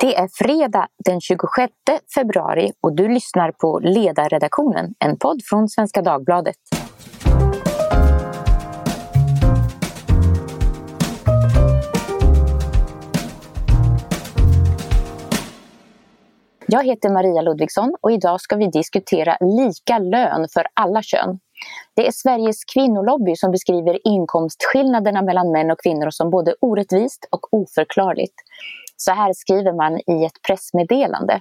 Det är fredag den 26 februari och du lyssnar på Ledarredaktionen, en podd från Svenska Dagbladet. Jag heter Maria Ludvigsson och idag ska vi diskutera lika lön för alla kön. Det är Sveriges kvinnolobby som beskriver inkomstskillnaderna mellan män och kvinnor som både orättvist och oförklarligt. Så här skriver man i ett pressmeddelande.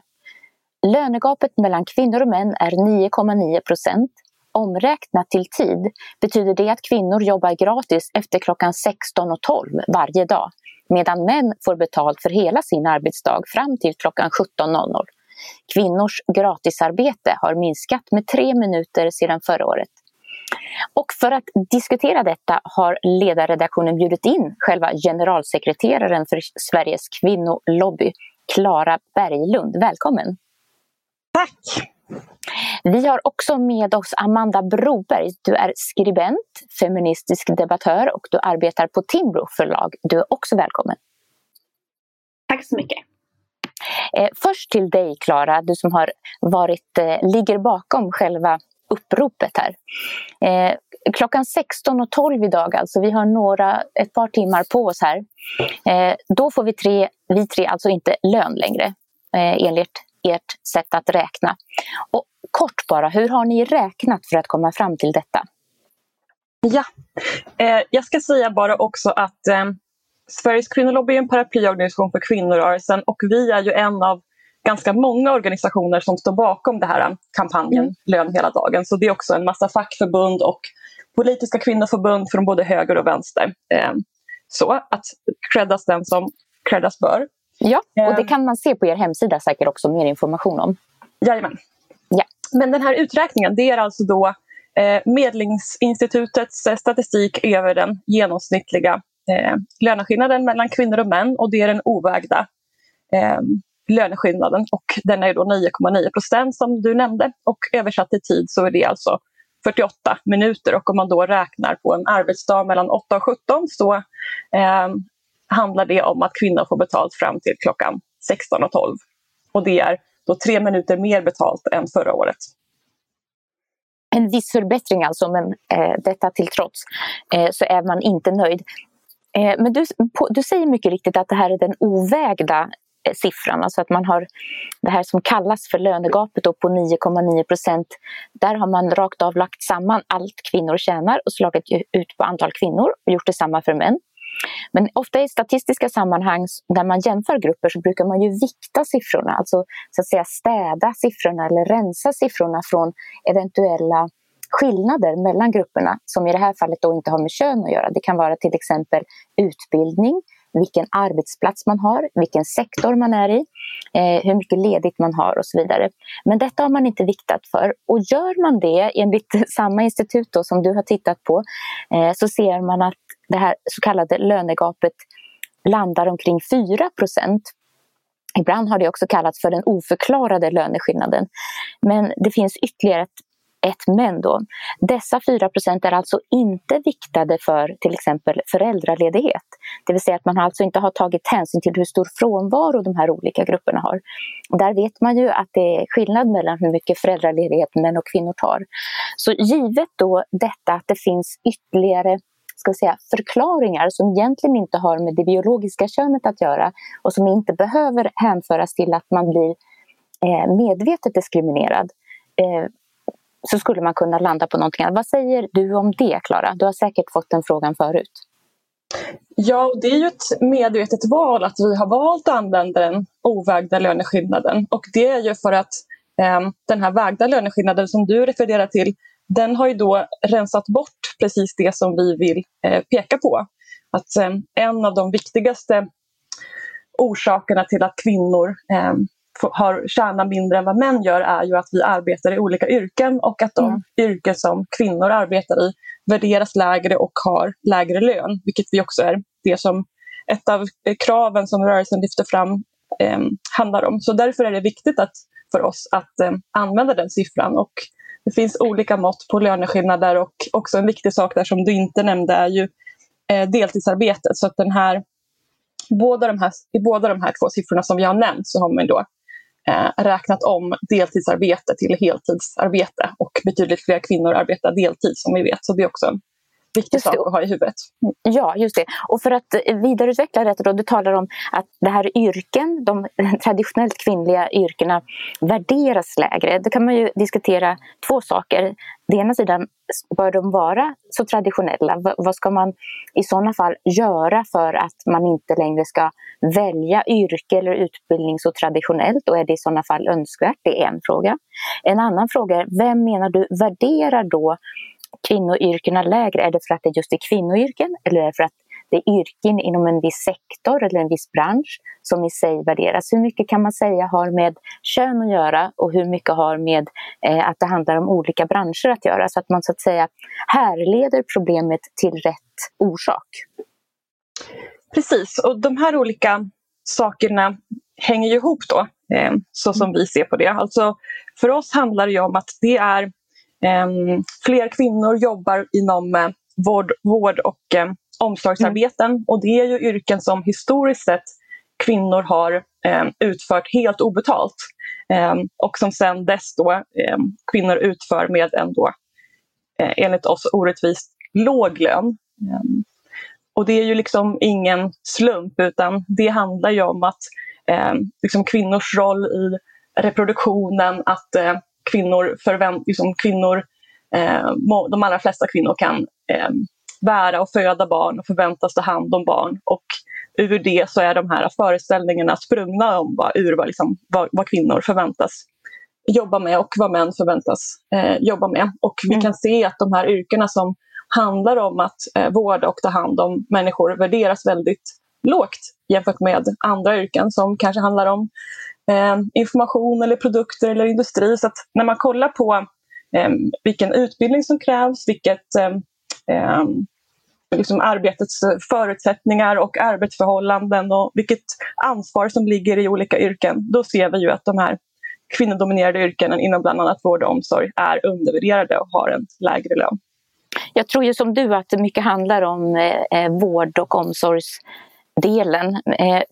Lönegapet mellan kvinnor och män är 9,9 procent. Omräknat till tid betyder det att kvinnor jobbar gratis efter klockan 16.12 varje dag medan män får betalt för hela sin arbetsdag fram till klockan 17.00. Kvinnors gratisarbete har minskat med tre minuter sedan förra året. Och för att diskutera detta har ledarredaktionen bjudit in själva generalsekreteraren för Sveriges kvinnolobby, Klara Berglund. Välkommen! Tack! Vi har också med oss Amanda Broberg. Du är skribent, feministisk debattör och du arbetar på Timbro förlag. Du är också välkommen. Tack så mycket. Eh, först till dig Klara, du som har varit, eh, ligger bakom själva uppropet här. Eh, klockan 16.12 idag alltså, vi har några, ett par timmar på oss här. Eh, då får vi tre, vi tre alltså inte lön längre eh, enligt ert sätt att räkna. Och kort bara, hur har ni räknat för att komma fram till detta? Ja, eh, jag ska säga bara också att eh, Sveriges kvinnolobby är en paraplyorganisation för kvinnorörelsen och vi är ju en av ganska många organisationer som står bakom den här kampanjen mm. Lön hela dagen. Så det är också en massa fackförbund och politiska kvinnoförbund från både höger och vänster. Eh, så att creddas den som creddas bör. Ja, och det eh. kan man se på er hemsida säkert också mer information om. Jajamän. Ja. Men den här uträkningen det är alltså då eh, Medlingsinstitutets statistik över den genomsnittliga eh, löneskillnaden mellan kvinnor och män och det är den ovägda eh, löneskillnaden och den är då 9,9 procent som du nämnde och översatt i tid så är det alltså 48 minuter och om man då räknar på en arbetsdag mellan 8 och 17 så eh, handlar det om att kvinnor får betalt fram till klockan 16 och 12. Och det är då tre minuter mer betalt än förra året. En viss förbättring alltså, men eh, detta till trots eh, så är man inte nöjd. Eh, men du, på, du säger mycket riktigt att det här är den ovägda Eh, siffran, alltså att man har det här som kallas för lönegapet på 9,9 procent. Där har man rakt av lagt samman allt kvinnor tjänar och slagit ut på antal kvinnor och gjort detsamma för män. Men ofta i statistiska sammanhang där man jämför grupper så brukar man ju vikta siffrorna, alltså så att säga städa siffrorna eller rensa siffrorna från eventuella skillnader mellan grupperna som i det här fallet då inte har med kön att göra. Det kan vara till exempel utbildning, vilken arbetsplats man har, vilken sektor man är i, eh, hur mycket ledigt man har och så vidare. Men detta har man inte viktat för och gör man det enligt samma institut då, som du har tittat på eh, så ser man att det här så kallade lönegapet landar omkring 4. Ibland har det också kallats för den oförklarade löneskillnaden. Men det finns ytterligare ett ett men då. Dessa 4% är alltså inte viktade för till exempel föräldraledighet. Det vill säga att man alltså inte har tagit hänsyn till hur stor frånvaro de här olika grupperna har. Där vet man ju att det är skillnad mellan hur mycket föräldraledighet män och kvinnor tar. Så givet då detta att det finns ytterligare ska säga, förklaringar som egentligen inte har med det biologiska könet att göra och som inte behöver hänföras till att man blir eh, medvetet diskriminerad eh, så skulle man kunna landa på någonting annat. Vad säger du om det, Klara? Du har säkert fått den frågan förut. Ja, det är ju ett medvetet val att vi har valt att använda den ovägda löneskillnaden. Och det är ju för att eh, den här vägda löneskillnaden som du refererar till, den har ju då rensat bort precis det som vi vill eh, peka på. Att eh, en av de viktigaste orsakerna till att kvinnor ehm, har tjänar mindre än vad män gör är ju att vi arbetar i olika yrken och att de mm. yrken som kvinnor arbetar i värderas lägre och har lägre lön, vilket vi också är det som ett av kraven som rörelsen lyfter fram eh, handlar om. Så därför är det viktigt att, för oss att eh, använda den siffran. Och det finns olika mått på löneskillnader och också en viktig sak där som du inte nämnde är ju eh, deltidsarbetet. Så att den här båda de här, I båda de här två siffrorna som vi har nämnt så har man då eh, räknat om deltidsarbete till heltidsarbete och betydligt fler kvinnor arbetar deltid som vi vet. Så det är också en viktig sak att ha i huvudet. Ja, just det. Och för att vidareutveckla detta då, du talar om att det här yrken, de traditionellt kvinnliga yrkena värderas lägre. Då kan man ju diskutera två saker. Det ena sidan, bör de vara så traditionella? Vad ska man i sådana fall göra för att man inte längre ska välja yrke eller utbildning så traditionellt och är det i sådana fall önskvärt? Det är en fråga. En annan fråga är, vem menar du värderar då kvinnoyrkena lägre? Är det för att det just är kvinnoyrken eller är det för att det är yrken inom en viss sektor eller en viss bransch som i sig värderas. Hur mycket kan man säga har med kön att göra och hur mycket har med eh, att det handlar om olika branscher att göra så att man så att säga härleder problemet till rätt orsak? Precis, och de här olika sakerna hänger ihop då, eh, så som vi ser på det. Alltså, för oss handlar det om att det är fler kvinnor jobbar inom eh, vård, vård och eh, omsorgsarbeten. Mm. Och det är ju yrken som historiskt sett kvinnor har eh, utfört helt obetalt. Eh, och som sen dess då eh, kvinnor utför med en då, eh, enligt oss orättvist låg lön. Eh, och det är ju liksom ingen slump utan det handlar ju om att eh, liksom kvinnors roll i reproduktionen, att kvinnor, förvänt, liksom kvinnor de allra flesta kvinnor kan bära och föda barn och förväntas ta hand om barn. Och ur det så är de här föreställningarna sprungna om vad, ur vad, liksom, vad, vad kvinnor förväntas jobba med och vad män förväntas eh, jobba med. Och vi mm. kan se att de här yrkena som handlar om att eh, vårda och ta hand om människor värderas väldigt lågt jämfört med andra yrken som kanske handlar om eh, Eh, information eller produkter eller industri. Så att när man kollar på eh, vilken utbildning som krävs, vilket eh, eh, liksom arbetets förutsättningar och arbetsförhållanden och vilket ansvar som ligger i olika yrken, då ser vi ju att de här kvinnodominerade yrkena inom bland annat vård och omsorg är undervärderade och har en lägre lön. Jag tror ju som du att det mycket handlar om eh, eh, vård och omsorgsdelen. Eh,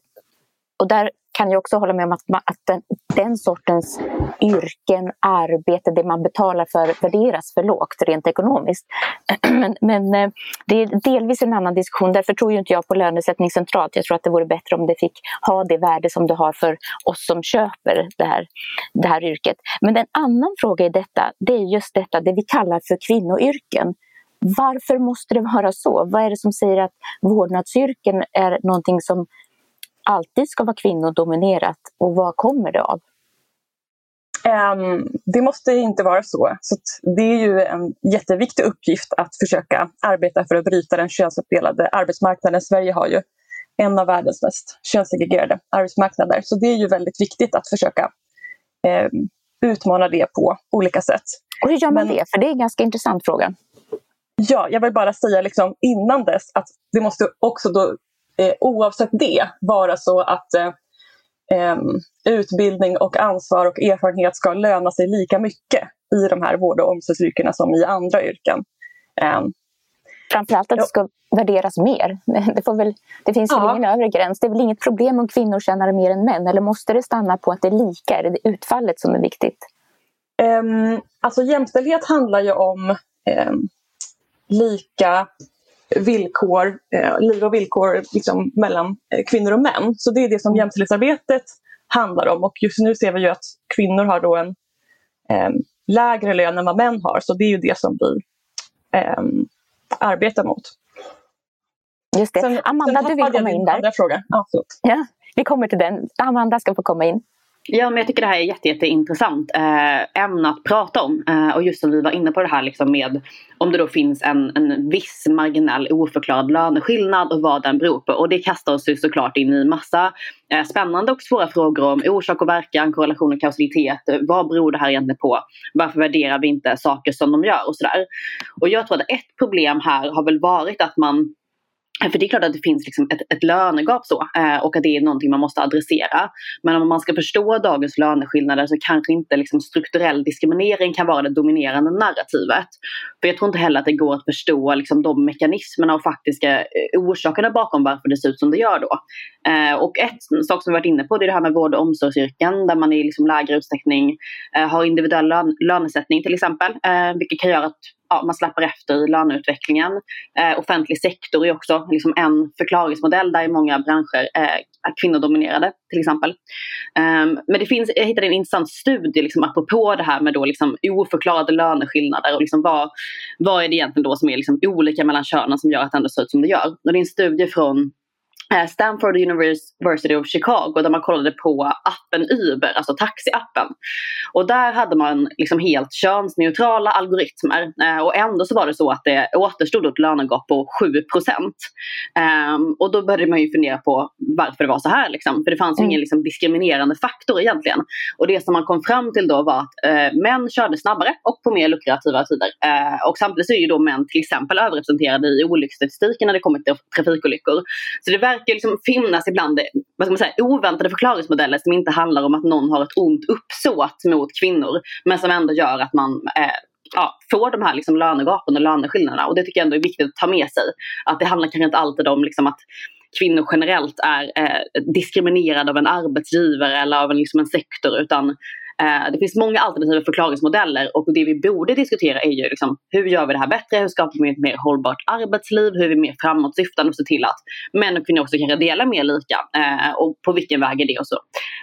och där kan ju också hålla med om att, man, att den, den, sortens yrken, arbete, det man betalar för värderas för lågt rent ekonomiskt. Men, men, eh, det är delvis en annan diskussion. Därför tror ju inte jag på lönesättning centralt. Jag tror att det vore bättre om det fick ha det värde som det har för oss som köper det här, det här yrket. Men en annan fråga i detta, det är just detta, det vi kallar för kvinnoyrken. Varför måste det vara så? Vad är det som säger att vårdnadsyrken är någonting som alltid ska vara kvinnodominerat och vad kommer det av? Um, det måste inte vara så. så det är ju en jätteviktig uppgift att försöka arbeta för att bryta den könsuppdelade arbetsmarknaden. Sverige har ju en av världens mest könssegregerade arbetsmarknader. Så det är ju väldigt viktigt att försöka um, utmana det på olika sätt. Och hur gör man Men, det? För det är en ganska intressant fråga. Ja, jag vill bara säga liksom innan dess att det måste också då eh, oavsett det vara så att eh, utbildning och ansvar och erfarenhet ska löna sig lika mycket i de här vård och omsorgsyrkena som i andra yrken. Eh, Framförallt att det ska värderas mer. Det, får väl, det finns väl ja. ingen övre gräns. Det är väl inget problem om kvinnor tjänar mer än män? Eller måste det stanna på att det är lika? Är det utfallet som är viktigt? Um, alltså jämställdhet handlar ju om um, lika villkor, eh, liv och villkor liksom, mellan eh, kvinnor och män. Så det är det som mm. jämställdhetsarbetet handlar om och just nu ser vi ju att kvinnor har då en eh, lägre lön än vad män har så det är ju det som vi eh, arbetar mot. Just det. Sen, Amanda, sen du vill komma in där. Fråga. Ja, ja, vi kommer till den. Amanda ska få komma in. Ja, men jag tycker det här är jätte, jätteintressant eh, ämne att prata om. Eh, och just som vi var inne på det här liksom med om det då finns en, en viss marginell oförklarad löneskillnad och vad den beror på. Och det kastar oss ju såklart in i massa eh, spännande och svåra frågor om orsak och verkan, korrelation och kausalitet. Vad beror det här egentligen på? Varför värderar vi inte saker som de gör och sådär. Och jag tror att ett problem här har väl varit att man Eh, för det är klart att det finns liksom ett, ett lönegap så eh, och att det är någonting man måste adressera. Men om man ska förstå dagens löneskillnader så kanske inte liksom strukturell diskriminering kan vara det dominerande narrativet. För jag tror inte heller att det går att förstå liksom, de mekanismerna och faktiska eh, orsakerna bakom varför det ser ut som det gör då. Eh, och ett sak som vi varit inne på det är det här med vård och omsorgsyrken där man i liksom lägre utsträckning eh, har individuell lön lönesättning till exempel. Eh, vilket kan göra att ja, man släpper efter i löneutvecklingen. Eh, offentlig sektor är också liksom en förklaringsmodell där i många branscher eh, är kvinnodominerade till exempel. Um, men det finns, jag hittade en intressant studie liksom, apropå det här med då, liksom, oförklarade löneskillnader och liksom, vad, vad är det egentligen då som är liksom, olika mellan könen som gör att det ändå ser ut som det gör. Och det är en studie från Stanford University of Chicago där man kollade på appen Uber, alltså taxiappen. Och där hade man liksom helt könsneutrala algoritmer eh, och ändå så var det så att det återstod ett lönegap på 7 procent. Um, och då började man ju fundera på varför det var så här liksom. För det fanns mm. ingen liksom, diskriminerande faktor egentligen. Och det som man kom fram till då var att uh, män körde snabbare och på mer lukrativa tider. Uh, och samtidigt så är ju då män till exempel överrepresenterade i olycksstatistiken när det kommer till trafikolyckor. Så det verkar liksom finnas ibland vad ska man säga, oväntade förklaringsmodeller som inte handlar om att någon har ett ont uppsåt mot kvinnor men som ändå gör att man eh, ja, får de här liksom lönegapen och löneskillnaderna. Och det tycker jag ändå är viktigt att ta med sig. Att det handlar kanske inte alltid om liksom att kvinnor generellt är eh, diskriminerade av en arbetsgivare eller av en, liksom en sektor utan det finns många alternativa förklaringsmodeller och det vi borde diskutera är ju liksom, hur gör vi det här bättre? Hur skapar vi ett mer hållbart arbetsliv? Hur är vi mer framåtsyftande och ser till att män och kvinnor också kan dela mer lika? Eh, och på vilken väg är det och så.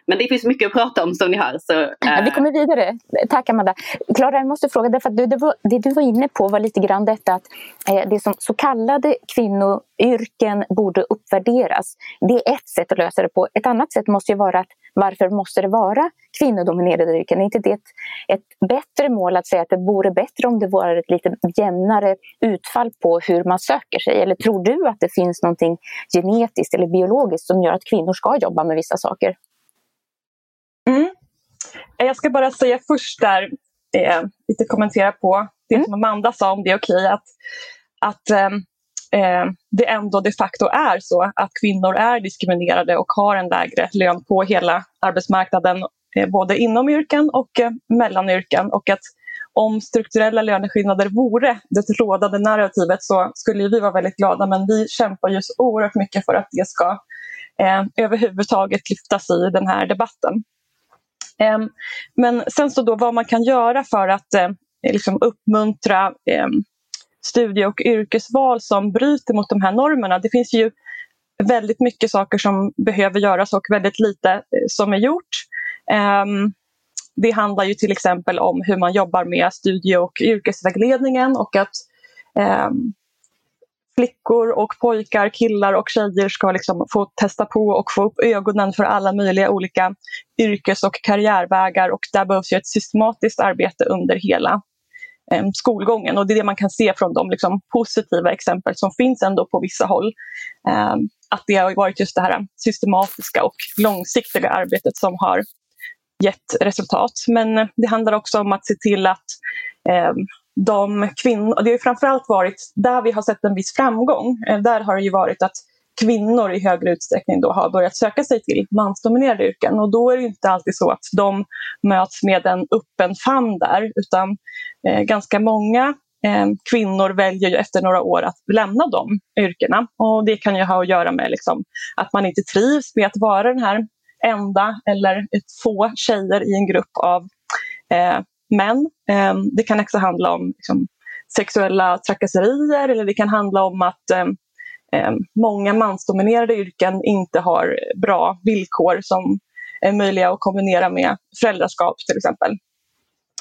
Men det finns mycket att prata om som ni hör. Så, eh. ja, vi kommer vidare. Tack Amanda. Klara, jag måste fråga, därför att du, det, var, det du var inne på var lite grann detta att eh, det som så kallade kvinnoyrken borde uppvärderas. Det är ett sätt att lösa det på. Ett annat sätt måste ju vara att varför måste det vara kvinnodominerade yrken? Är inte det ett, ett bättre mål att säga att det vore bättre om det var ett lite jämnare utfall på hur man söker sig? Eller tror du att det finns någonting genetiskt eller biologiskt som gör att kvinnor ska jobba med vissa saker? Mm. Jag ska bara säga först där, eh, lite kommentera på det mm. som Amanda sa om det är okej att, att eh, eh, det ändå de facto är så att kvinnor är diskriminerade och har en lägre lön på hela arbetsmarknaden, eh, både inom yrken och eh, mellan yrken. Och att om strukturella löneskillnader vore det rådande narrativet så skulle vi vara väldigt glada men vi kämpar just oerhört mycket för att det ska eh, överhuvudtaget lyftas i den här debatten. Eh, men sen så då vad man kan göra för att eh, liksom uppmuntra ehm, studie och yrkesval som bryter mot de här normerna. Det finns ju väldigt mycket saker som behöver göras och väldigt lite eh, som är gjort. Um, det handlar ju till exempel om hur man jobbar med studie och yrkesvägledningen och att um, flickor och pojkar, killar och tjejer ska liksom få testa på och få upp ögonen för alla möjliga olika yrkes och karriärvägar och där behövs ju ett systematiskt arbete under hela Ehm, skolgången. Och det är det man kan se från de liksom, positiva exempel som finns ändå på vissa håll. Eh, att det har varit just det här systematiska och långsiktiga arbetet som har gett resultat. Men eh, det handlar också om att se till att eh, de kvinnor, det har framförallt varit där vi har sett en viss framgång. Eh, där har det ju varit att kvinnor i högre utsträckning då har börjat söka sig till mansdominerade yrken. Och då är det inte alltid så att de möts med en öppen famn där utan eh, ganska många eh, kvinnor väljer ju efter några år att lämna de yrkena. Och det kan ju ha att göra med liksom, att man inte trivs med att vara den här enda eller ett få tjejer i en grupp av eh, män. Eh, det kan också handla om liksom, sexuella trakasserier eller det kan handla om att eh, många mansdominerade yrken inte har bra villkor som är möjliga att kombinera med föräldraskap till exempel.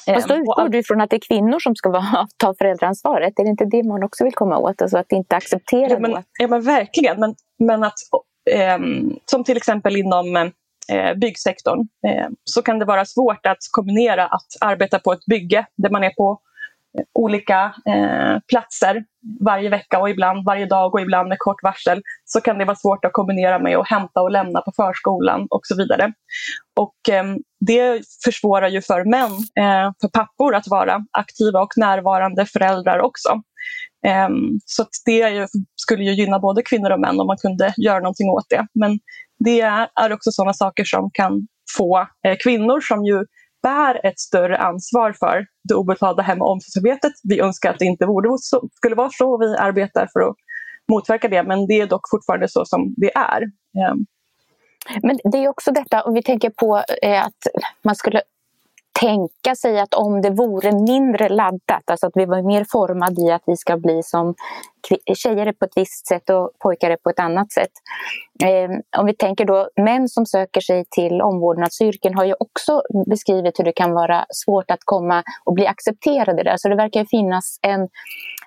Fast då utgår du ifrån att det är kvinnor som ska vara, ta föräldraansvaret. Är det inte det man också vill komma åt? Alltså att inte acceptera ja, men, ja, men verkligen. Men, men att, eh, som till exempel inom eh, byggsektorn eh, så kan det vara svårt att kombinera att arbeta på ett bygge där man är på olika eh, platser varje vecka och ibland varje dag och ibland med kort varsel så kan det vara svårt att kombinera med att hämta och lämna på förskolan och så vidare. Och eh, det försvårar ju för män, eh, för pappor att vara aktiva och närvarande föräldrar också. Ehm, så det ju, skulle ju gynna både kvinnor och män om man kunde göra någonting åt det. Men det är också sådana saker som kan få eh, kvinnor som ju bär ett större ansvar för det obetalda hem och omsorgsarbetet. Vi önskar att det inte borde så, skulle vara så och vi arbetar för att motverka det men det är dock fortfarande så som det är. Ehm. Men det är också detta, om vi tänker på eh, att man skulle tänka sig att om det vore mindre laddat, alltså att vi var mer formade i att vi ska bli som tjejer är på ett visst sätt och pojkar är på ett annat sätt. Eh, om vi tänker då män som söker sig till omvårdnadsyrken har ju också beskrivit hur det kan vara svårt att komma och bli accepterade där. Så det verkar finnas en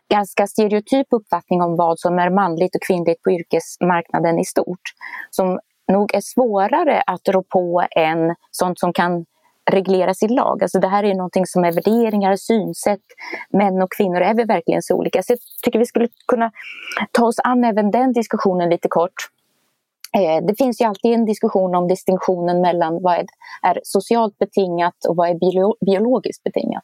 ganska stereotyp uppfattning om vad som är manligt och kvinnligt på yrkesmarknaden i stort. Som nog är svårare att rå på än sånt som kan regleras i lag. Alltså det här är någonting som är värderingar, synsätt. Män och kvinnor är vi verkligen så olika. Så jag tycker vi skulle kunna ta oss an även den diskussionen lite kort. Eh, det finns ju alltid en diskussion om distinktionen mellan vad är socialt betingat och vad är biologiskt betingat.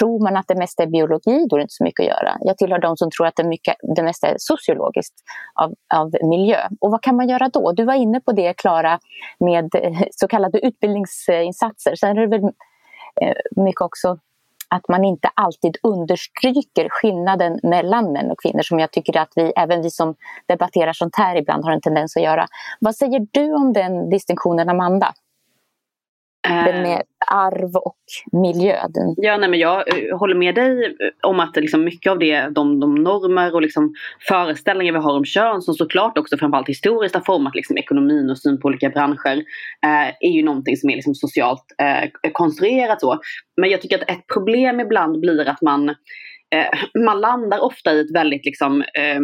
Tror man att det mesta är biologi, då är det inte så mycket att göra. Jag tillhör de som tror att det, mycket, det mesta är sociologiskt av, av miljö. Och vad kan man göra då? Du var inne på det, Klara, med eh, så kallade utbildningsinsatser. Sen är det väl eh, mycket också att man inte alltid understryker skillnaden mellan män och kvinnor som jag tycker att vi, även vi som debatterar sånt här ibland har en tendens att göra. Vad säger du om den distinktionen, Amanda? Den eh. med arv och miljö. Den... Ja, nej, men jag eh, håller med dig eh, om att liksom mycket av det, de, de normer och liksom föreställningar vi har om kön som såklart också framförallt historiskt har format liksom ekonomin och syn på olika branscher eh, är ju någonting som är liksom socialt eh, konstruerat så. Men jag tycker att ett problem ibland blir att man, eh, man landar ofta i ett väldigt liksom eh,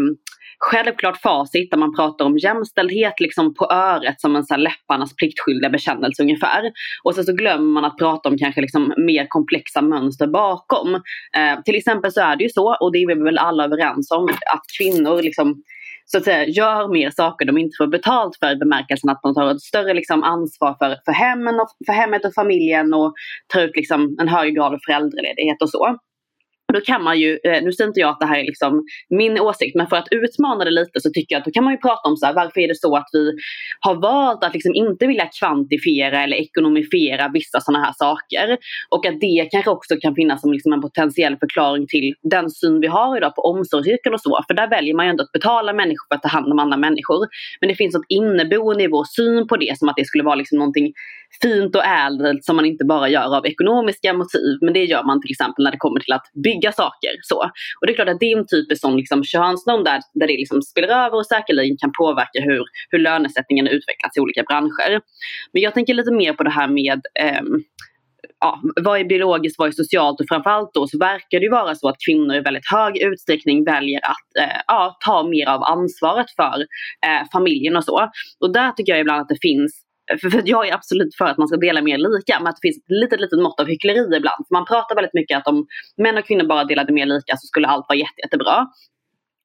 självklart facit där man pratar om jämställdhet liksom på öret som en så här läpparnas pliktskyldiga bekännelse ungefär. Och sen så glömmer man att prata om kanske liksom mer komplexa mönster bakom. Eh, till exempel så är det ju så, och det är vi väl alla överens om, att kvinnor liksom så att säga, gör mer saker de inte får betalt för i bemärkelsen att de tar ett större liksom, ansvar för, för, hemmen och, för hemmet och familjen och tar ut liksom, en högre grad av föräldraledighet och så då kan man ju, eh, nu säger inte jag att det här är liksom min åsikt, men för att utmana det lite så tycker jag att då kan man ju prata om så här, varför är det så att vi har valt att liksom inte vilja kvantifiera eller ekonomifiera vissa sådana här saker. Och att det kanske också kan finnas som liksom en potentiell förklaring till den syn vi har idag på omsorgsyrken och så. För där väljer man ju ändå att betala människor för att ta hand om andra människor. Men det finns något inneboende i vår syn på det som att det skulle vara liksom någonting fint och ädelt som man inte bara gör av ekonomiska motiv. Men det gör man till exempel när det kommer till att bygga saker. Så. Och det är klart att din typ är sån liksom könsnorm där, där det liksom spiller över och säkerligen kan påverka hur, hur lönesättningen utvecklas i olika branscher. Men jag tänker lite mer på det här med um, ja, vad är biologiskt, vad är socialt och framförallt då så verkar det ju vara så att kvinnor i väldigt hög utsträckning väljer att eh, ja, ta mer av ansvaret för eh, familjen och så. Och där tycker jag ibland att det finns för, för jag är absolut för att man ska dela mer lika, men att det finns ett litet, litet mått av hyckleri ibland. För man pratar väldigt mycket att om män och kvinnor bara delade mer lika så skulle allt vara jätte, jättebra.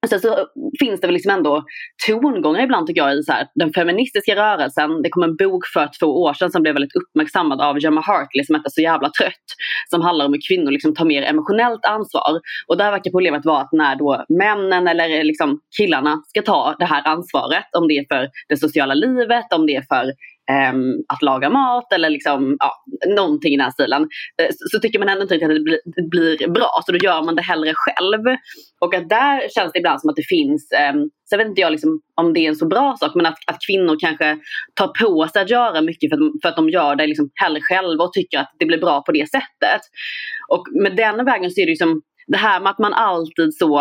Sen så finns det väl liksom ändå tongångar ibland tycker jag i så här, den feministiska rörelsen. Det kom en bok för två år sedan som blev väldigt uppmärksammad av Gemma Hartley som hette Så jävla trött. Som handlar om hur kvinnor liksom tar mer emotionellt ansvar. Och där verkar problemet vara att när då männen eller eh, liksom killarna ska ta det här ansvaret. Om det är för det sociala livet, om det är för um, att laga mat eller liksom, ja, någonting i den här stilen. Eh, så, så, tycker man ändå inte att det blir, det blir, bra så då gör man det hellre själv. Och att där känns det ibland som att det finns, um, så vet inte jag liksom, om det är en så bra sak, men att, att kvinnor kanske tar på sig att göra mycket för att, för att de gör det liksom hellre själva och tycker att det blir bra på det sättet. Och med den vägen så är det ju som det här med att man alltid så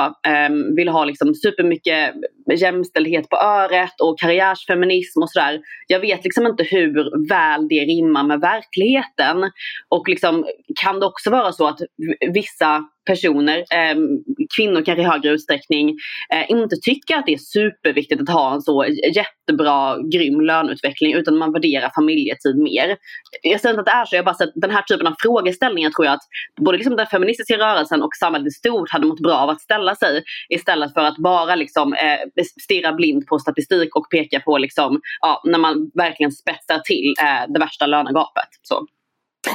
um, vill ha liksom supermycket jämställdhet på öret och karriärsfeminism och sådär. Jag vet liksom inte hur väl det rimmar med verkligheten. Och liksom, kan det också vara så att vissa personer, eh, kvinnor kanske i högre utsträckning, eh, inte tycker att det är superviktigt att ha en så jättebra, grym löneutveckling utan man värderar familjetid mer. Jag säger inte att det är så, jag bara att den här typen av frågeställningar tror jag att både liksom den feministiska rörelsen och samhället i stort hade mått bra av att ställa sig istället för att bara liksom, eh, stirra blind på statistik och peka på liksom, ja, när man verkligen spetsar till eh, det värsta lönegapet. Så.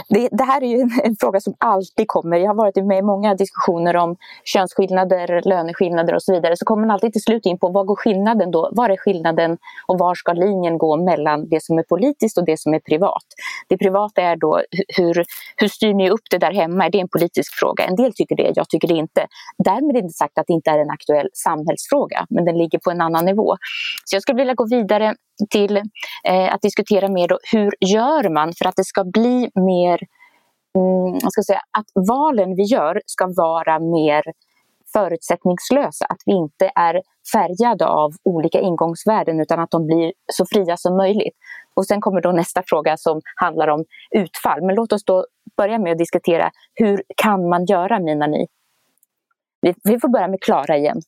Det, det, här är ju en, en, fråga som alltid kommer. Jag har varit med i många diskussioner om könsskillnader, löneskillnader och så vidare. Så kommer man alltid till slut in på vad går skillnaden då? Var är skillnaden och var ska linjen gå mellan det som är politiskt och det som är privat? Det privata är då hur, hur styr ni upp det där hemma? Är det en politisk fråga? En del tycker det, jag tycker det inte. Därmed inte sagt att det inte är en aktuell samhällsfråga, men den ligger på en annan nivå. Så jag skulle vilja gå vidare till eh, att diskutera mer då, hur gör man för att det ska bli mer, mm, ska säga, att valen vi gör ska vara mer förutsättningslösa, att vi inte är färgade av olika ingångsvärden utan att de blir så fria som möjligt. Och sen kommer då nästa fråga som handlar om utfall. Men låt oss då börja med att diskutera hur kan man göra menar ni? Vi, vi får börja med Klara igen.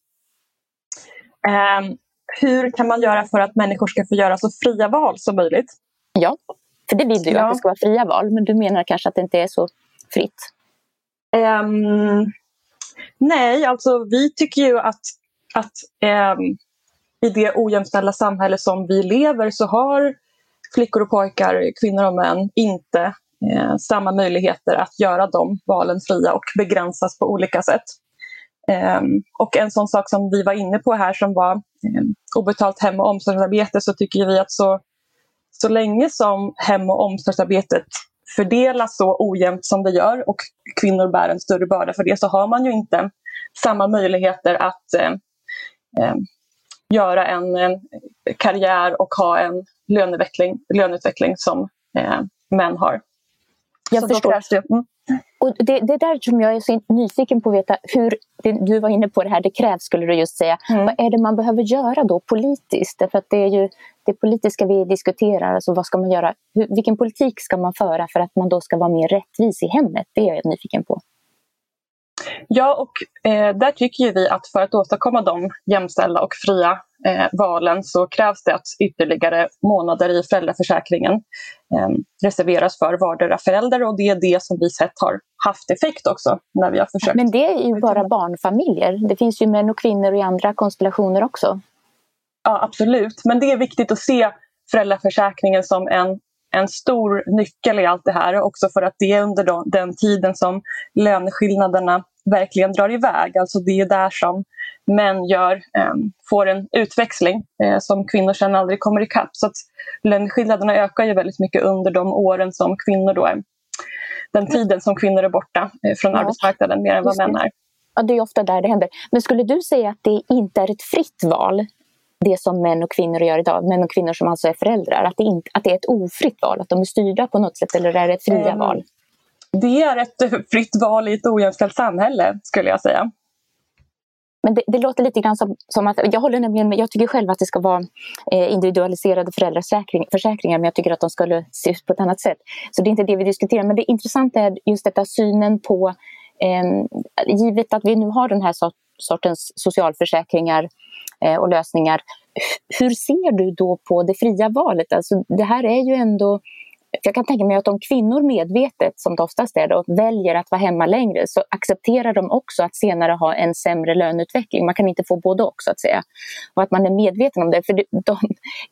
Um, hur kan man göra för att människor ska få göra så fria val som möjligt? Ja, för det vill du ja. att det ska vara fria val, men du menar kanske att det inte är så fritt? Um, nej, alltså vi tycker ju att, att um, i det ojämställda samhälle som vi lever så har flickor och pojkar, kvinnor och män inte eh, samma möjligheter att göra de valen fria och begränsas på olika sätt. Um, och en sån sak som vi var inne på här som var um, obetalt hem och omsorgsarbete så tycker vi att så, så länge som hem och omsorgsarbetet fördelas så ojämnt som det gör och kvinnor bär en större börda för det så har man ju inte samma möjligheter att eh, göra en, en, karriär och ha en löneutveckling, löneutveckling som eh, män har. Jag så förstår. Det. Mm. Och det, det där som jag är så nyfiken på att veta, hur, det, du var inne på det här, det krävs skulle du just säga. Mm. Vad är det man behöver göra då politiskt? Därför att det är ju det politiska vi diskuterar, alltså vad ska man göra? Hur, vilken politik ska man föra för att man då ska vara mer rättvis i hemmet? Det är jag nyfiken på. Ja, och eh, där tycker vi att för att åstadkomma de jämställda och fria eh, valen så krävs det att ytterligare månader i föräldraförsäkringen eh, reserveras för vardera förälder och det är det som vi sett har haft effekt också när vi har försökt. Men det är ju bara barnfamiljer. Det finns ju män och kvinnor i andra konstellationer också. Ja, absolut. Men det är viktigt att se föräldraförsäkringen som en en stor nyckel i allt det här också för att det är under den tiden som löneskillnaderna verkligen drar iväg. Alltså det är där som män gör, eh, får en utväxling eh, som kvinnor sen aldrig kommer ikapp. Så att löneskillnaderna ökar ju väldigt mycket under de åren som kvinnor då är, den tiden som kvinnor är borta eh, från ja. arbetsmarknaden mer än vad män är. Ja, det är ofta där det händer. Men skulle du säga att det inte är ett fritt val? Det som män och kvinnor gör idag, män och kvinnor som alltså är föräldrar, att det, inte, att det är ett ofritt val, att de är styrda på något sätt eller är det ett fria mm. val? Det är ett fritt val i ett ojämställt samhälle skulle jag säga. Men det, det, låter lite grann som, som, att, jag håller nämligen med, jag tycker själv att det ska vara eh, individualiserade föräldraförsäkringar men jag tycker att de skulle se ut på ett annat sätt. Så det är inte det vi diskuterar men det intressanta är just detta synen på, eh, givet att vi nu har den här sortens socialförsäkringar eh, och lösningar, hur ser du då på det fria valet? Alltså, det här är ju ändå jag kan tänka mig att om kvinnor medvetet, som det oftast är, då, väljer att vara hemma längre så accepterar de också att senare ha en sämre löneutveckling. Man kan inte få både och så att säga. Och att man är medveten om det. För de,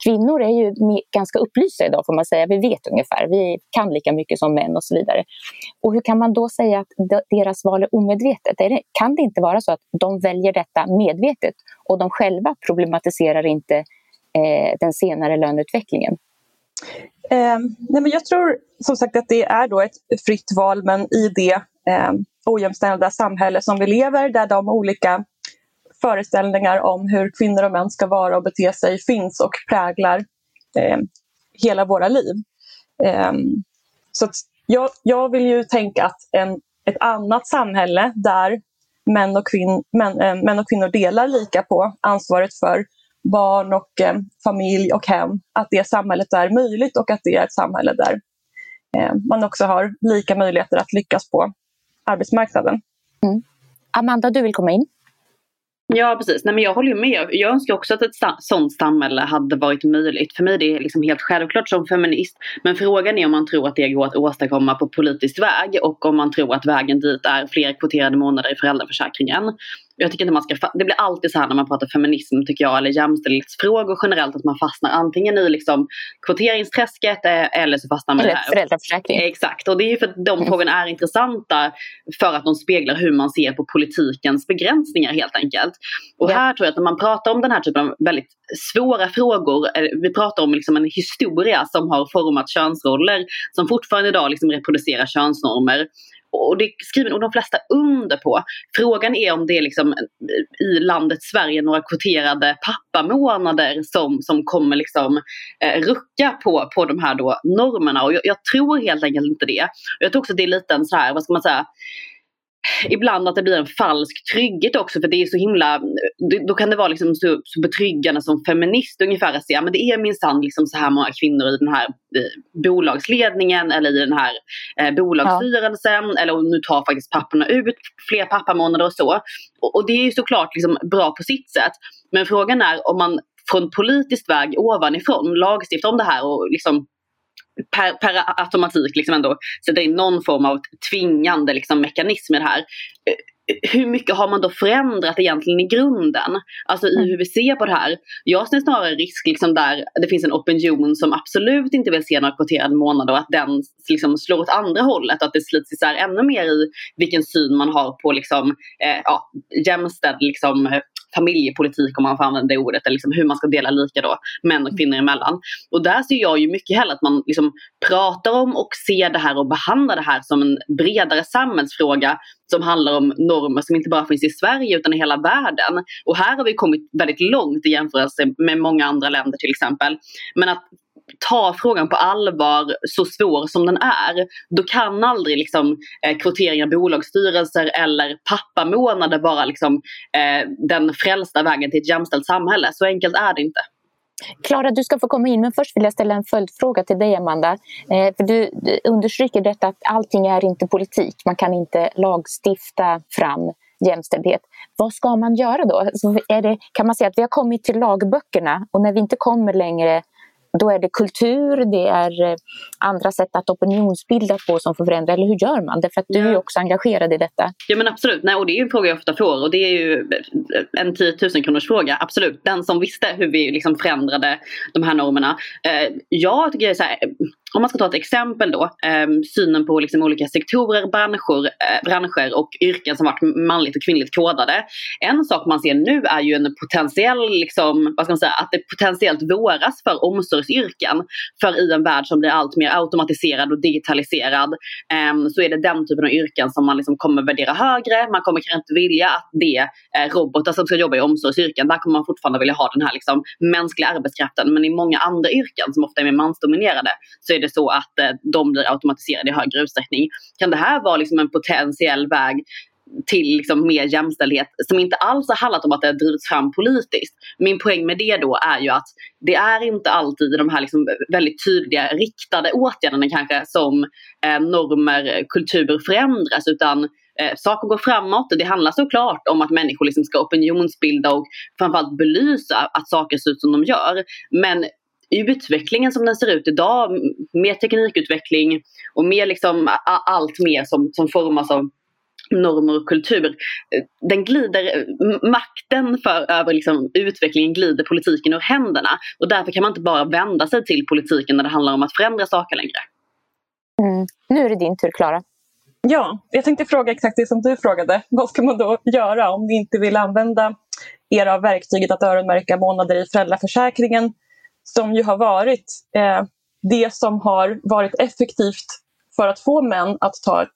kvinnor är ju ganska upplysta idag får man säga. Vi vet ungefär, vi kan lika mycket som män och så vidare. Och hur kan man då säga att deras val är omedvetet? Är det, kan det inte vara så att de väljer detta medvetet och de själva problematiserar inte eh, den senare löneutvecklingen? Eh, nej men jag tror som sagt att det är då ett fritt val men i det eh, ojämställda samhälle som vi lever där de olika föreställningar om hur kvinnor och män ska vara och bete sig finns och präglar eh, hela våra liv. Eh, så jag, jag vill ju tänka att en, ett annat samhälle där män och, kvinn, män, eh, män och kvinnor delar lika på ansvaret för barn och eh, familj och hem, att det samhället är möjligt och att det är ett samhälle där eh, man också har lika möjligheter att lyckas på arbetsmarknaden. Mm. Amanda, du vill komma in? Ja precis, Nej, men jag håller med. Jag önskar också att ett sådant samhälle hade varit möjligt. För mig är det liksom helt självklart som feminist. Men frågan är om man tror att det går att åstadkomma på politisk väg och om man tror att vägen dit är fler kvoterade månader i föräldraförsäkringen. Jag tycker inte man ska, det blir alltid så här när man pratar feminism tycker jag, eller jämställdhetsfrågor generellt, att man fastnar antingen i liksom kvoteringsträsket eh, eller så fastnar man eller här. föräldraförsäkring. Exakt, och det är ju för att de mm. frågorna är intressanta för att de speglar hur man ser på politikens begränsningar helt enkelt. Och ja. här tror jag att när man pratar om den här typen av väldigt svåra frågor, vi pratar om liksom en historia som har format könsroller som fortfarande idag liksom reproducerar könsnormer och det skriver nog de flesta under på. Frågan är om det är liksom eh, i landet Sverige några kvoterade pappamånader som, som kommer liksom eh, rucka på, på de här då normerna. Och jag, jag, tror helt enkelt inte det. Jag tror också att det är lite en så här, vad ska man säga, ibland att det blir en falsk trygghet också för det är så himla, då kan det vara liksom så, så betryggande som feminist ungefär att säga men det är minsann liksom så här många kvinnor i den här eh, bolagsledningen eller i den här eh, bolagsstyrelsen ja. eller nu tar faktiskt papporna ut fler pappamånader och så. Och, och det är ju såklart liksom bra på sitt sätt. Men frågan är om man från politisk väg ovanifrån lagstiftar om det här och liksom per, per automatik liksom ändå sätta in någon form av tvingande liksom, mekanism i det här. Eh, hur mycket har man då förändrat egentligen i grunden? Alltså i mm. hur vi ser på det här. Jag ser snarare risk liksom där det finns en opinion som absolut inte vill se några kvoterade månader och att den liksom slår åt andra hållet och att det slits isär ännu mer i vilken syn man har på liksom, eh, ja, jämställd liksom, familjepolitik om man får använda det ordet, eller liksom hur man ska dela lika då, män och kvinnor emellan. Och där ser jag ju mycket hellre att man liksom pratar om och ser det här och behandlar det här som en bredare samhällsfråga som handlar om normer som inte bara finns i Sverige utan i hela världen. Och här har vi kommit väldigt långt i jämförelse med många andra länder till exempel. Men att ta frågan på allvar så svår som den är, då kan aldrig liksom, eh, kvotering av bolagsstyrelser eller pappamånader vara liksom, eh, den frälsta vägen till ett jämställt samhälle. Så enkelt är det inte. Klara, du ska få komma in, men först vill jag ställa en följdfråga till dig, Amanda. Eh, för du, understryker detta att allting är inte politik. Man kan inte lagstifta fram jämställdhet. Vad ska man göra då? Alltså, det, kan man säga att vi har kommit till lagböckerna och när vi inte kommer längre då är det kultur, det är eh, andra sätt att opinionsbilda på som får förändra. Eller hur gör man? Därför att du ja. är också engagerad i detta. Ja men absolut, Nej, och det är en fråga jag ofta får och det är ju en 10 000 kronors fråga. Absolut, den som visste hur vi liksom förändrade de här normerna. Eh, jag tycker så här, om man ska ta ett exempel då, eh, synen på liksom olika sektorer, branscher, eh, branscher och yrken som varit manligt och kvinnligt kodade. En sak man ser nu är ju en potentiell, liksom, vad ska man säga, att det potentiellt våras för omsorgsyrken. För i en värld som blir allt mer automatiserad och digitaliserad eh, så är det den typen av yrken som man liksom kommer värdera högre. Man kommer kanske inte vilja att det är robotar som ska jobba i omsorgsyrken. Där kommer man fortfarande vilja ha den här liksom, mänskliga arbetskraften. Men i många andra yrken som ofta är mer mansdominerade så är det det så att eh, de blir automatiserade i högre utsträckning. Kan det här vara liksom en potentiell väg till liksom mer jämställdhet som inte alls har handlat om att det har drivits fram politiskt. Min poäng med det då är ju att det är inte alltid de här liksom väldigt tydliga riktade åtgärderna kanske som eh, normer, kultur förändras utan eh, saker går framåt. Det handlar såklart om att människor liksom ska opinionsbilda och framförallt belysa att saker ser ut som de gör. Men utvecklingen som den ser ut idag, mer teknikutveckling och mer liksom allt mer som, som formas av normer och kultur. Den glider, makten för, över liksom, utvecklingen glider politiken ur händerna. Och därför kan man inte bara vända sig till politiken när det handlar om att förändra saker längre. Mm. Nu är det din tur, Klara. Ja, jag tänkte fråga exakt det som du frågade. Vad ska man då göra om ni inte vill använda era verktyget att öronmärka månader i föräldraförsäkringen som ju har varit eh, det som har varit effektivt för att få män att ta, ett,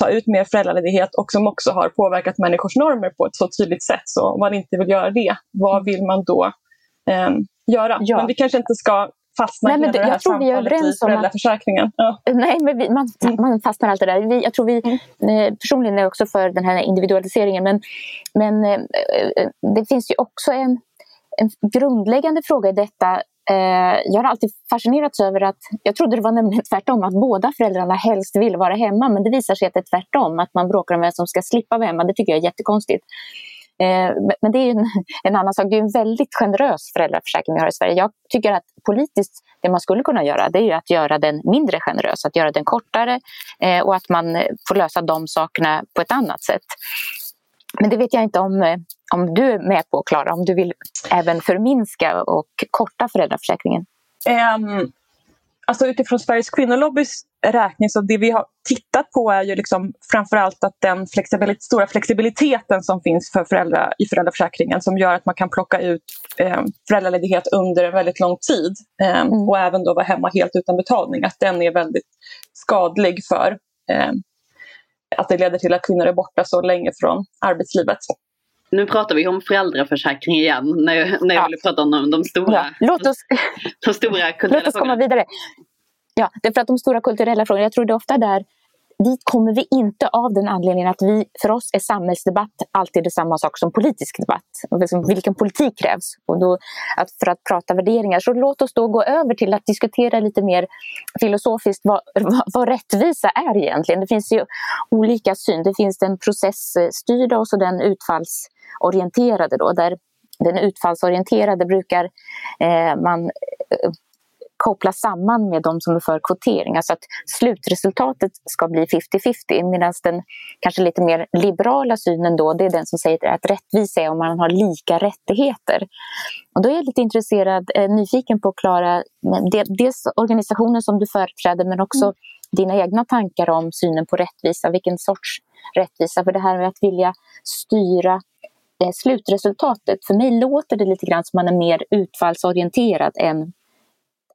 ta ut mer föräldraledighet och som också har påverkat människors normer på ett så tydligt sätt. Så om man inte vill göra det, vad vill man då eh, göra? Ja. Men vi kanske inte ska fastna nej, men det, det jag tror vi är överens. Ja. Nej, men vi, man, mm. man fastnar alltid där. Vi, jag tror vi mm. eh, personligen är också för den här individualiseringen men, men eh, eh det finns ju också en en grundläggande fråga i detta eh, jag har alltid fascinerats över att, jag trodde det var nämligen tvärtom, att båda föräldrarna helst vill vara hemma. Men det visar sig att det är tvärtom, att man bråkar om vem som ska slippa vara hemma. Det tycker jag är jättekonstigt. Eh, men det är en, en, annan sak. Det är en väldigt generös föräldraförsäkring vi har i Sverige. Jag tycker att politiskt, det man skulle kunna göra, det är att göra den mindre generös, att göra den kortare eh, och att man får lösa de sakerna på ett annat sätt. Men det vet jag inte om, eh, om du är med på, Klara, om du vill även förminska och korta föräldraförsäkringen? Um, alltså utifrån Sveriges kvinnolobbys räkning så det vi har tittat på är ju liksom framförallt att den flexibilitet, stora flexibiliteten som finns för föräldrar, i föräldraförsäkringen som gör att man kan plocka ut eh, föräldraledighet under en väldigt lång tid eh, mm. och även då vara hemma helt utan betalning, att den är väldigt skadlig för eh, att det leder till att kvinnor är borta så länge från arbetslivet. Nu pratar vi om föräldraförsäkring igen när jag, när jag ja. ville prata om de stora, ja. Låt oss, de stora kulturella Låt oss komma vidare. Ja, det är för att de stora kulturella frågorna, jag tror det är ofta där dit kommer vi inte av den anledningen att vi, för oss är samhällsdebatt alltid det samma sak som politisk debatt. Liksom vilken politik krävs? Och då, att för att prata värderingar. Så låt oss då gå över till att diskutera lite mer filosofiskt vad, vad, vad rättvisa är egentligen. Det finns ju olika syn. Det finns den processstyrda och så den utfallsorienterade. Då, där den utfallsorienterade brukar eh, man eh, kopplas samman med de som är för kvotering. Alltså att slutresultatet ska bli 50-50 medan den kanske lite mer liberala synen då det är den som säger att rättvisa är om man har lika rättigheter. Och då är jag lite intresserad, eh, nyfiken på Klara, dels organisationen som du företräder men också mm. dina egna tankar om synen på rättvisa, vilken sorts rättvisa. För det här med att vilja styra eh, slutresultatet, för mig låter det lite grann som man är mer utfallsorienterad än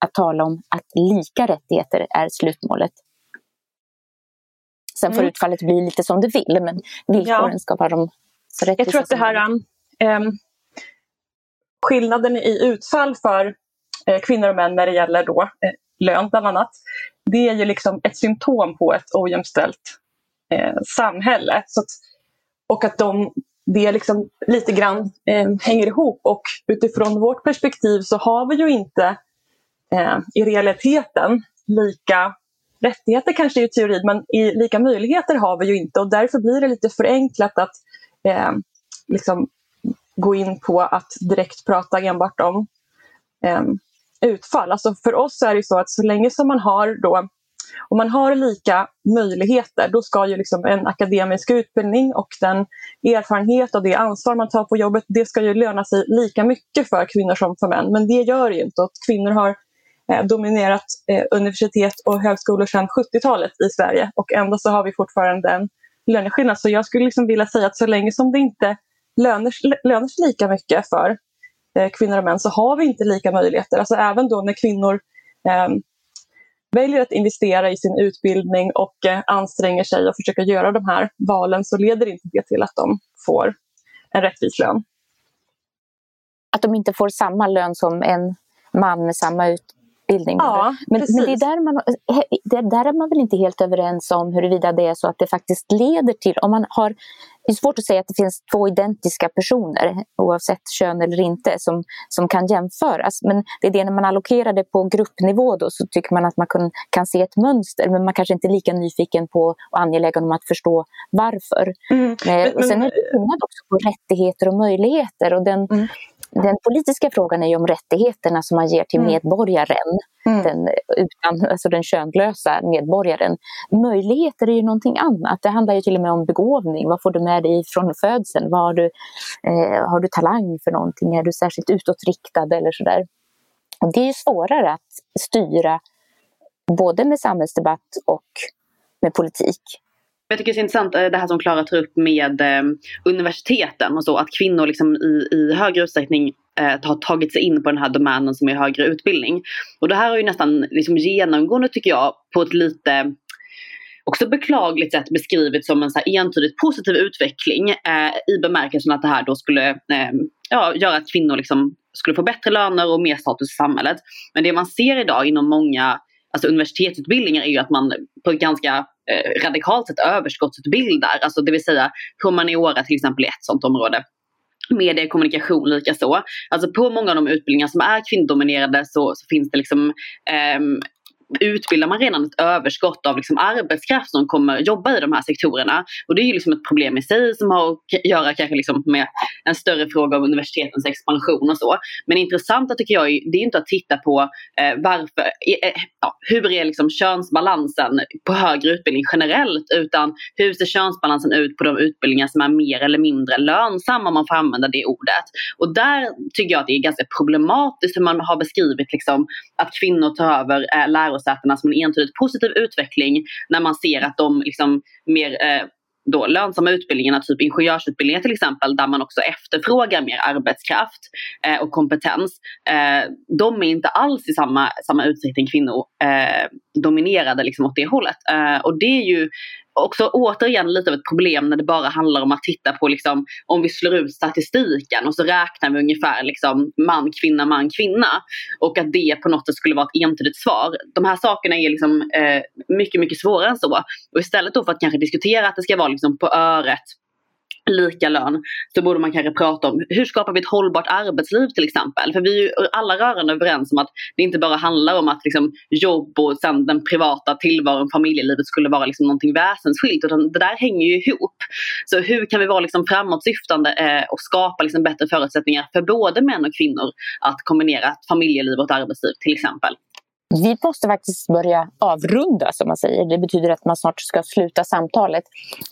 att tala om att lika rättigheter är slutmålet. Sen får mm. utfallet bli lite som det vill, men villkoren ja. ska vara de så rättvisa Jag tror att det här um, skillnaden i utfall för eh, kvinnor och män när det gäller då, eh, lön bland annat, det är ju liksom ett symptom på ett ojämställt eh, samhälle. Så att, och att de, det liksom lite grann eh, hänger ihop och utifrån vårt perspektiv så har vi ju inte eh, i realiteten lika rättigheter kanske i teorin, men i lika möjligheter har vi ju inte och därför blir det lite förenklat att eh, liksom gå in på att direkt prata enbart om eh, utfall. Alltså för oss är det så att så länge som man har då om man har lika möjligheter då ska ju liksom en akademisk utbildning och den erfarenhet och det ansvar man tar på jobbet det ska ju löna sig lika mycket för kvinnor som för män. Men det gör det ju inte. Och kvinnor har Eh, dominerat eh, universitet och högskolor sedan 70-talet i Sverige och ändå så har vi fortfarande en löneskillnad. Så jag skulle liksom vilja säga att så länge som det inte lönar, löner sig lika mycket för eh, kvinnor och män så har vi inte lika möjligheter. Alltså även då när kvinnor eh, väljer att investera i sin utbildning och eh, anstränger sig och försöker göra de här valen så leder inte det till att de får en rättvis lön. Att de inte får samma lön som en man med samma ut utbildning. Ja, men, men, det, är där man, det där är man väl inte helt överens om huruvida det är så att det faktiskt leder till, om man har det är svårt att säga att det finns två identiska personer oavsett kön eller inte som, som kan jämföras. Men det är det när man allokerar det på gruppnivå då så tycker man att man kan, kan se ett mönster men man kanske inte är lika nyfiken på och angelägen om att förstå varför. Mm. Eh, men, och sen är det skillnad också på rättigheter och möjligheter och den, mm den politiska frågan är ju om rättigheterna som man ger till mm. medborgaren, mm. den, utan, alltså den könlösa medborgaren. Möjligheter är ju någonting annat. Det handlar ju till och med om begåvning. Vad får du med dig från födseln? har, du, eh, har du talang för någonting? Är du särskilt utåtriktad eller sådär? Det är ju svårare att styra både med samhällsdebatt och med politik. Jag tycker det är intressant eh, det här som Klara tar upp med eh, universiteten och så. Att kvinnor liksom i, i högre utsträckning eh, har tagit sig in på den här domänen som är högre utbildning. Och det här har ju nästan liksom genomgående tycker jag på ett lite också beklagligt sätt beskrivits som en så här entydigt positiv utveckling eh, i bemärkelsen att det här då skulle eh, ja, göra att kvinnor liksom skulle få bättre löner och mer status i samhället. Men det man ser idag inom många alltså universitetsutbildningar är ju att man på ett ganska eh, radikalt sett överskottsutbildar. Alltså det vill säga humaniora till exempel är ett sådant område. Media och kommunikation likaså. Alltså på många av de utbildningar som är kvinnodominerade så, så finns det liksom eh, utbildar man redan ett överskott av liksom arbetskraft som kommer jobba i de här sektorerna. Och det är ju liksom ett problem i sig som har att göra kanske liksom med en större fråga om universitetens expansion och så. Men intressanta tycker jag det är inte att titta på eh, varför, eh, ja, hur är liksom könsbalansen på högre utbildning generellt utan hur ser könsbalansen ut på de utbildningar som är mer eller mindre lönsamma om man får använda det ordet. Och där tycker jag att det är ganska problematiskt hur man har beskrivit liksom, att kvinnor tar över eh, lärosätena som en entydigt positiv utveckling när man ser att de liksom mer eh, då lönsamma utbildningarna, typ ingenjörsutbildningar till exempel, där man också efterfrågar mer arbetskraft eh, och kompetens. Eh, de är inte alls i samma, samma utsträckning kvinnodominerade eh, liksom åt det hållet. Eh, och det är ju också återigen lite av ett problem när det bara handlar om att titta på liksom, om vi slår ut statistiken och så räknar vi ungefär liksom, man, kvinna, man, kvinna. Och att det på något sätt skulle vara ett entydigt svar. De här sakerna är liksom, eh, mycket, mycket svårare än så. Och istället då för att kanske diskutera att det ska vara liksom, på öret lika lön så borde man kanske prata om hur skapar vi ett hållbart arbetsliv till exempel. För vi är ju alla rörande överens om att det inte bara handlar om att liksom jobb och sen den privata tillvaron, familjelivet skulle vara liksom någonting väsensskilt utan det där hänger ju ihop. Så hur kan vi vara liksom framåtsyftande eh, och skapa liksom bättre förutsättningar för både män och kvinnor att kombinera ett familjeliv och ett arbetsliv till exempel. Vi måste faktiskt börja avrunda som man säger. Det betyder att man snart ska sluta samtalet.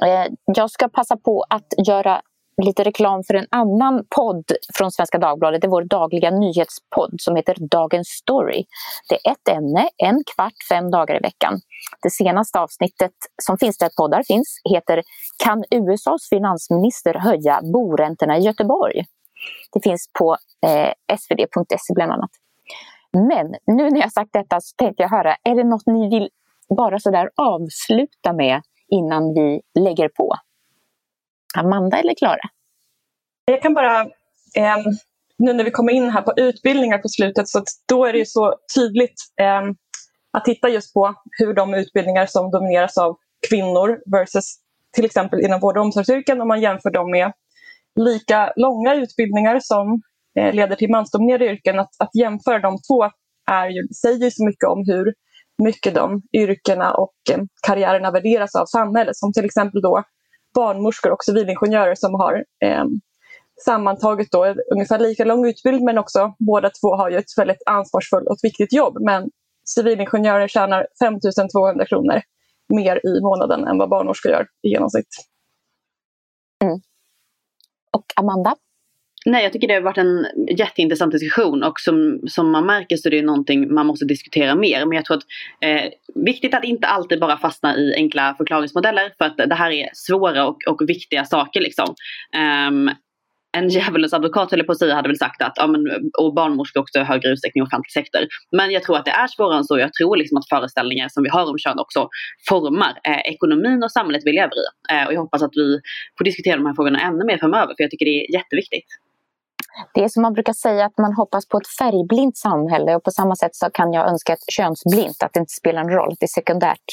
Eh, jag ska passa på att göra lite reklam för en annan podd från Svenska Dagbladet. Det är vår dagliga nyhetspodd som heter Dagens Story. Det är ett ämne, en kvart, fem dagar i veckan. Det senaste avsnittet som finns där poddar finns heter Kan USAs finansminister höja boräntorna i Göteborg? Det finns på eh, svd.se bland annat. Men nu när jag sagt detta så tänkte jag höra, är det något ni vill bara sådär avsluta med innan vi lägger på? Amanda eller Klara? Jag kan bara, eh, nu när vi kommer in här på utbildningar på slutet, så då är det ju så tydligt eh, att titta just på hur de utbildningar som domineras av kvinnor versus till exempel inom vård och omsorgsyrken, om man jämför dem med lika långa utbildningar som Eh, leder till mansdominerade yrken, att, att jämföra de två är ju, säger så mycket om hur mycket de yrkena och eh, karriärerna värderas av samhället. Som till exempel då barnmorskor och civilingenjörer som har eh, sammantaget då ungefär lika lång utbildning men också båda två har ju ett väldigt ansvarsfullt och viktigt jobb. Men civilingenjörer tjänar 5200 kronor mer i månaden än vad barnmorskor gör i genomsnitt. Mm. Och Amanda? Nej, jag tycker det har varit en jätteintressant diskussion och som, som man märker så är det någonting man måste diskutera mer. Men jag tror att eh, viktigt att inte alltid bara fastna i enkla förklaringsmodeller för att det här är svåra och, och viktiga saker liksom. Um, en djävulens advokat höll på att säga hade väl sagt att ja, men, och barnmorskor också i högre utsträckning offentlig sektor. Men jag tror att det är svårare än så. Jag tror liksom att föreställningar som vi har om kön också formar eh, ekonomin och samhället vi lever i. Eh, och jag hoppas att vi får diskutera de här frågorna ännu mer framöver för jag tycker det är jätteviktigt. Det är som man brukar säga att man hoppas på ett färgblint samhälle och på samma sätt så kan jag önska ett könsblint, att det inte spelar någon roll, att det är sekundärt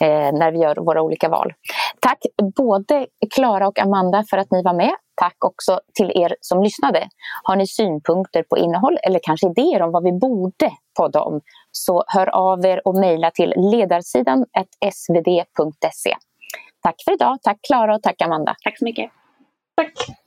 eh, när vi gör våra olika val. Tack både Klara och Amanda för att ni var med. Tack också till er som lyssnade. Har ni synpunkter på innehåll eller kanske idéer om vad vi borde podda om så hör av er och mejla till ledarsidan svd.se. Tack för idag. Tack Klara och tack Amanda. Tack så mycket. Tack.